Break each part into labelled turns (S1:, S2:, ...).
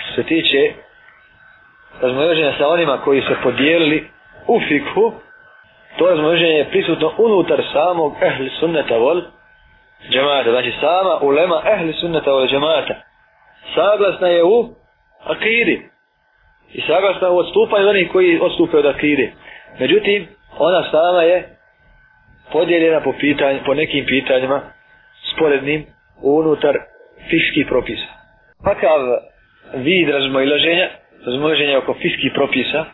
S1: što se tiče razmoženja sa onima koji se podijelili u fikhu, to razmoženje je prisutno unutar samog ehli sunneta vol džemata. Znači sama ulema ehli sunneta vol džemata. Saglasna je u akiri. I saglasna u odstupanju onih koji odstupe od akiri. Međutim, ona sama je podijeljena po, pitanj, po nekim pitanjima sporednim unutar fiških propisa. Takav vid razmojloženja, razmojloženja oko fiskih propisa,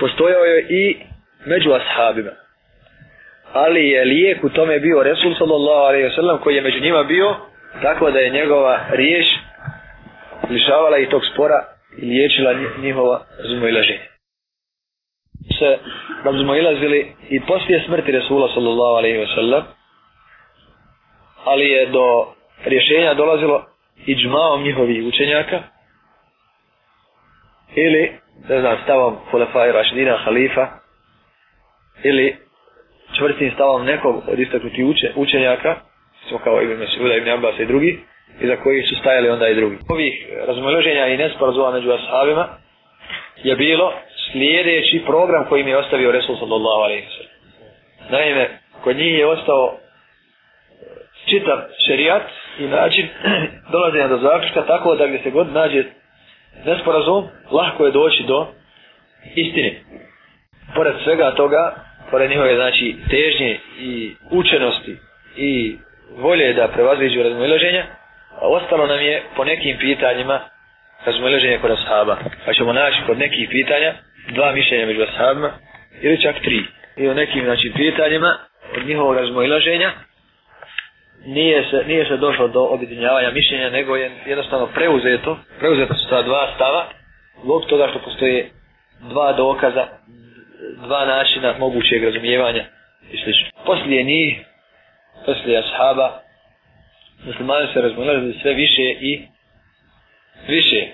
S1: postojao je i među ashabima. Ali je lijek u tome bio Resul sallallahu alaihi wa sallam koji je među njima bio, tako da je njegova riješ lišavala i tog spora i liječila njihova razmojloženja. Se razmojlazili i poslije smrti Resula sallallahu alaihi wa sallam, ali je do rješenja dolazilo i džmaom njihovih učenjaka, ili ne znam, stavom Hulefa i Rašidina, Halifa, ili čvrstim stavom nekog od istaknuti uče, učenjaka, smo kao Ibn Mesuda, Ibn Abbas i drugi, i za koji su stajali onda i drugi. Ovih razmoloženja i nesporazuma među ashabima je bilo sljedeći program koji mi je ostavio Resul sallallahu alaihi wa Naime, kod njih je ostao čitav šerijat i način dolaze do zaključka tako da gdje se god nađe nesporazum, lahko je doći do istine. Pored svega toga, pored njihove znači, težnje i učenosti i volje da prevazliđu razmiloženja, ostalo nam je po nekim pitanjima razmiloženje kod ashaba. Pa ćemo naći kod nekih pitanja dva mišljenja među ashabima ili čak tri. I o nekim znači, pitanjima od njihovog razmiloženja nije se, nije se došlo do objedinjavanja mišljenja, nego je jednostavno preuzeto, preuzeto su ta dva stava, zbog toga što postoje dva dokaza, dva načina mogućeg razumijevanja i sl. Poslije njih, poslije ashaba, muslimani se razmonali sve više i više.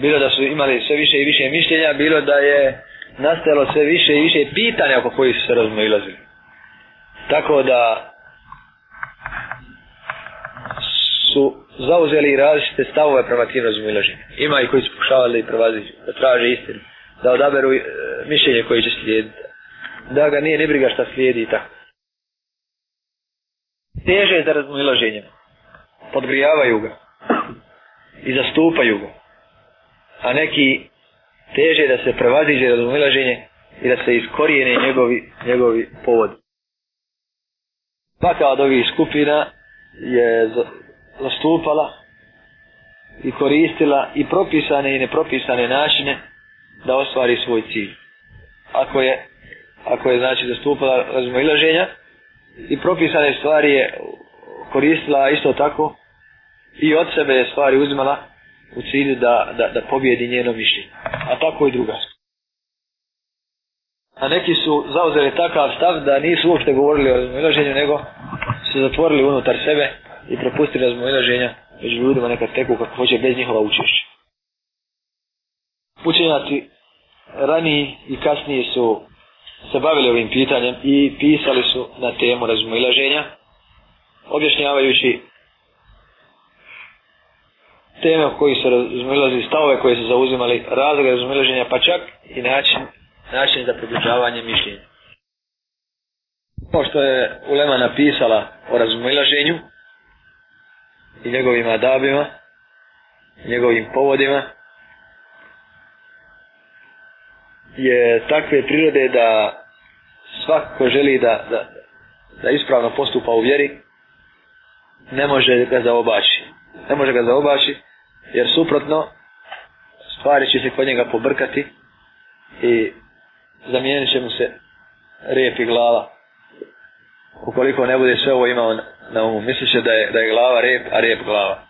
S1: Bilo da su imali sve više i više mišljenja, bilo da je nastalo sve više i više pitanja oko kojih su se razmonilazili. Tako da su zauzeli različite stavove prema tim razumiloženjima. Ima i koji su pokušavali prevaziti, da traže istinu, da odaberu e, mišljenje koje će slijediti. Da ga nije ne briga šta slijedi i tako. Teže je za razumiloženjem. Podgrijavaju ga. I zastupaju ga. A neki teže je da se prevaziđe razumiloženje i da se iskorijene njegovi, njegovi povodi. Svaka od ovih skupina je nastupala i koristila i propisane i nepropisane načine da ostvari svoj cilj. Ako je, ako je znači nastupala razmojilaženja i propisane stvari je koristila isto tako i od sebe je stvari uzmala u cilju da, da, da pobjedi njeno mišljenje. A tako i druga. A neki su zauzeli takav stav da nisu uopšte govorili o razmojilaženju, nego su zatvorili unutar sebe i propustili razmojlaženja među ljudima neka teku kako hoće bez njihova učešća. Učenjaci rani i kasnije su se bavili ovim pitanjem i pisali su na temu razmojlaženja objašnjavajući teme o koji su razmojlazili stavove koje su zauzimali razloga razmojlaženja pa čak i način, način za približavanje mišljenja. Kao što je Ulema napisala o razmojlaženju, i njegovim adabima, njegovim povodima, je takve prirode da svak ko želi da, da, da ispravno postupa u vjeri, ne može ga zaobaći. Ne može ga zaobaći, jer suprotno, stvari će se kod njega pobrkati i zamijenit će mu se rep i glava. Ukoliko ne bude sve ovo imao na umu. Misliš da je, da je glava rep, a rep glava.